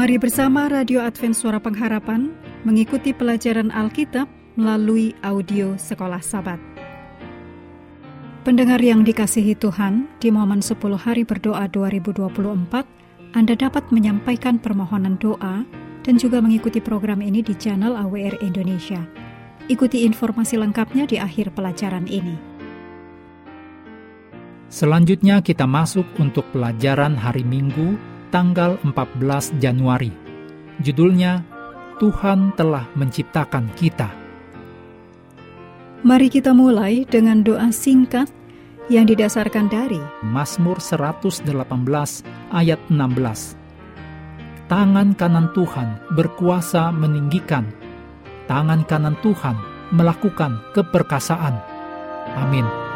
Mari bersama Radio Advent Suara Pengharapan mengikuti pelajaran Alkitab melalui audio Sekolah Sabat. Pendengar yang dikasihi Tuhan, di momen 10 hari berdoa 2024, Anda dapat menyampaikan permohonan doa dan juga mengikuti program ini di channel AWR Indonesia. Ikuti informasi lengkapnya di akhir pelajaran ini. Selanjutnya kita masuk untuk pelajaran hari Minggu tanggal 14 Januari. Judulnya Tuhan telah menciptakan kita. Mari kita mulai dengan doa singkat yang didasarkan dari Mazmur 118 ayat 16. Tangan kanan Tuhan berkuasa meninggikan, tangan kanan Tuhan melakukan keperkasaan. Amin.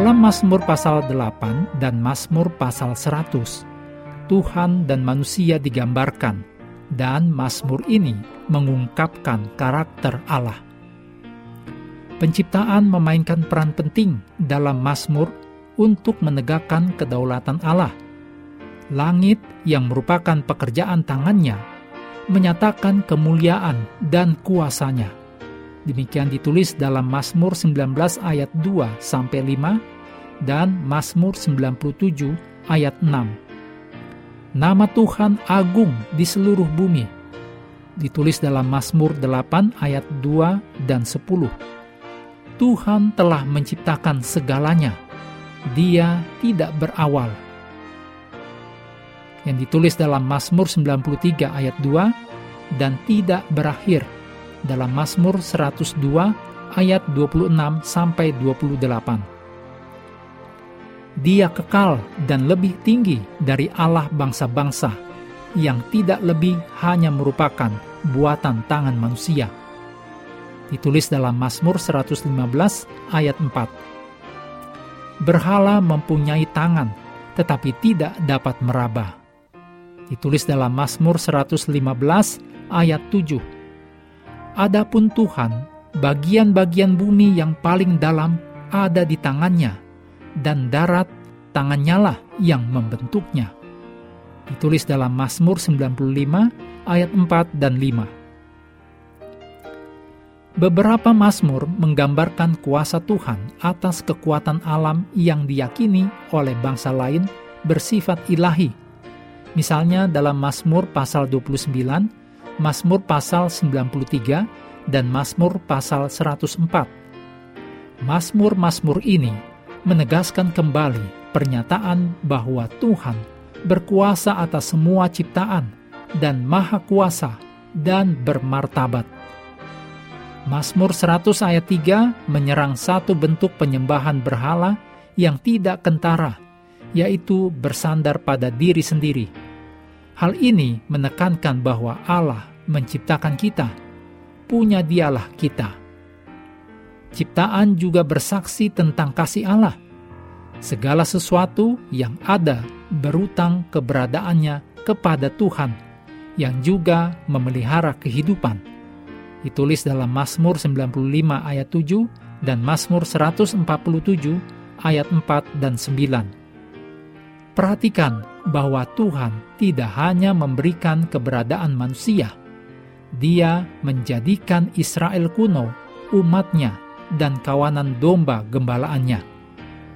Dalam Mazmur pasal 8 dan Mazmur pasal 100, Tuhan dan manusia digambarkan, dan Mazmur ini mengungkapkan karakter Allah. Penciptaan memainkan peran penting dalam Mazmur untuk menegakkan kedaulatan Allah. Langit yang merupakan pekerjaan tangannya menyatakan kemuliaan dan kuasanya. Demikian ditulis dalam Mazmur 19 ayat 2 sampai 5 dan Mazmur 97 ayat 6. Nama Tuhan agung di seluruh bumi. Ditulis dalam Mazmur 8 ayat 2 dan 10. Tuhan telah menciptakan segalanya. Dia tidak berawal. Yang ditulis dalam Mazmur 93 ayat 2 dan tidak berakhir dalam Mazmur 102 ayat 26 sampai 28. Dia kekal dan lebih tinggi dari Allah bangsa-bangsa yang tidak lebih hanya merupakan buatan tangan manusia. Ditulis dalam Mazmur 115 ayat 4. Berhala mempunyai tangan tetapi tidak dapat meraba. Ditulis dalam Mazmur 115 ayat 7 Adapun Tuhan, bagian-bagian bumi yang paling dalam ada di tangannya, dan darat tangannya lah yang membentuknya. Ditulis dalam Mazmur 95 ayat 4 dan 5. Beberapa Mazmur menggambarkan kuasa Tuhan atas kekuatan alam yang diyakini oleh bangsa lain bersifat ilahi. Misalnya dalam Mazmur pasal 29 Mazmur pasal 93 dan Mazmur pasal 104. Mazmur-mazmur ini menegaskan kembali pernyataan bahwa Tuhan berkuasa atas semua ciptaan dan maha kuasa dan bermartabat. Mazmur 100 ayat 3 menyerang satu bentuk penyembahan berhala yang tidak kentara, yaitu bersandar pada diri sendiri. Hal ini menekankan bahwa Allah menciptakan kita, punya dialah kita. Ciptaan juga bersaksi tentang kasih Allah. Segala sesuatu yang ada berutang keberadaannya kepada Tuhan, yang juga memelihara kehidupan. Ditulis dalam Mazmur 95 ayat 7 dan Mazmur 147 ayat 4 dan 9. Perhatikan bahwa Tuhan tidak hanya memberikan keberadaan manusia, dia menjadikan Israel kuno umatnya dan kawanan domba gembalaannya.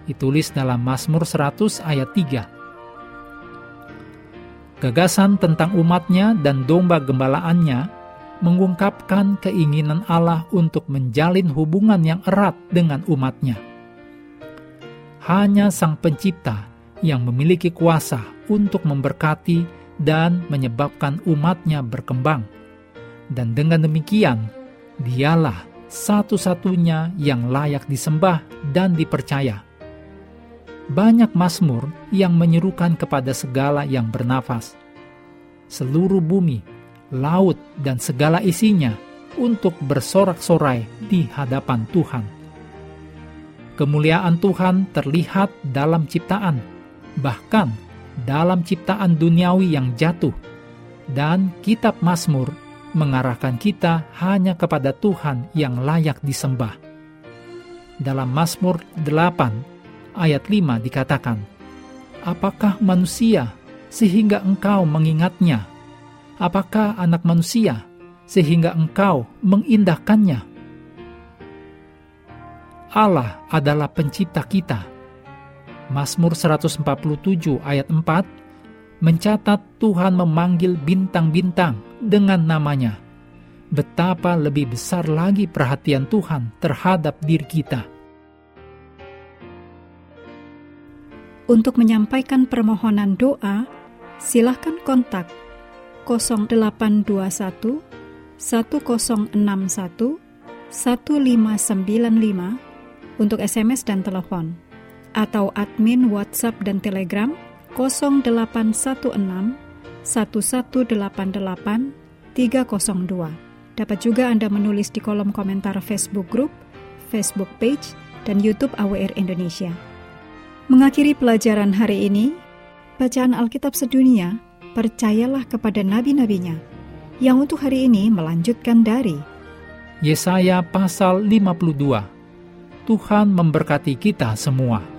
Ditulis dalam Mazmur 100 ayat 3. Gagasan tentang umatnya dan domba gembalaannya mengungkapkan keinginan Allah untuk menjalin hubungan yang erat dengan umatnya. Hanya Sang Pencipta yang memiliki kuasa untuk memberkati dan menyebabkan umatnya berkembang dan dengan demikian dialah satu-satunya yang layak disembah dan dipercaya. Banyak mazmur yang menyerukan kepada segala yang bernafas, seluruh bumi, laut, dan segala isinya untuk bersorak-sorai di hadapan Tuhan. Kemuliaan Tuhan terlihat dalam ciptaan, bahkan dalam ciptaan duniawi yang jatuh, dan kitab Mazmur mengarahkan kita hanya kepada Tuhan yang layak disembah. Dalam Mazmur 8 ayat 5 dikatakan, Apakah manusia sehingga engkau mengingatnya? Apakah anak manusia sehingga engkau mengindahkannya? Allah adalah pencipta kita. Mazmur 147 ayat 4 mencatat Tuhan memanggil bintang-bintang dengan namanya. Betapa lebih besar lagi perhatian Tuhan terhadap diri kita. Untuk menyampaikan permohonan doa, silahkan kontak 0821 1061 1595 untuk SMS dan telepon atau admin WhatsApp dan Telegram 0816 1188 302. Dapat juga Anda menulis di kolom komentar Facebook Group, Facebook Page, dan YouTube AWR Indonesia. Mengakhiri pelajaran hari ini, bacaan Alkitab sedunia, percayalah kepada nabi-nabinya, yang untuk hari ini melanjutkan dari Yesaya pasal 52. Tuhan memberkati kita semua.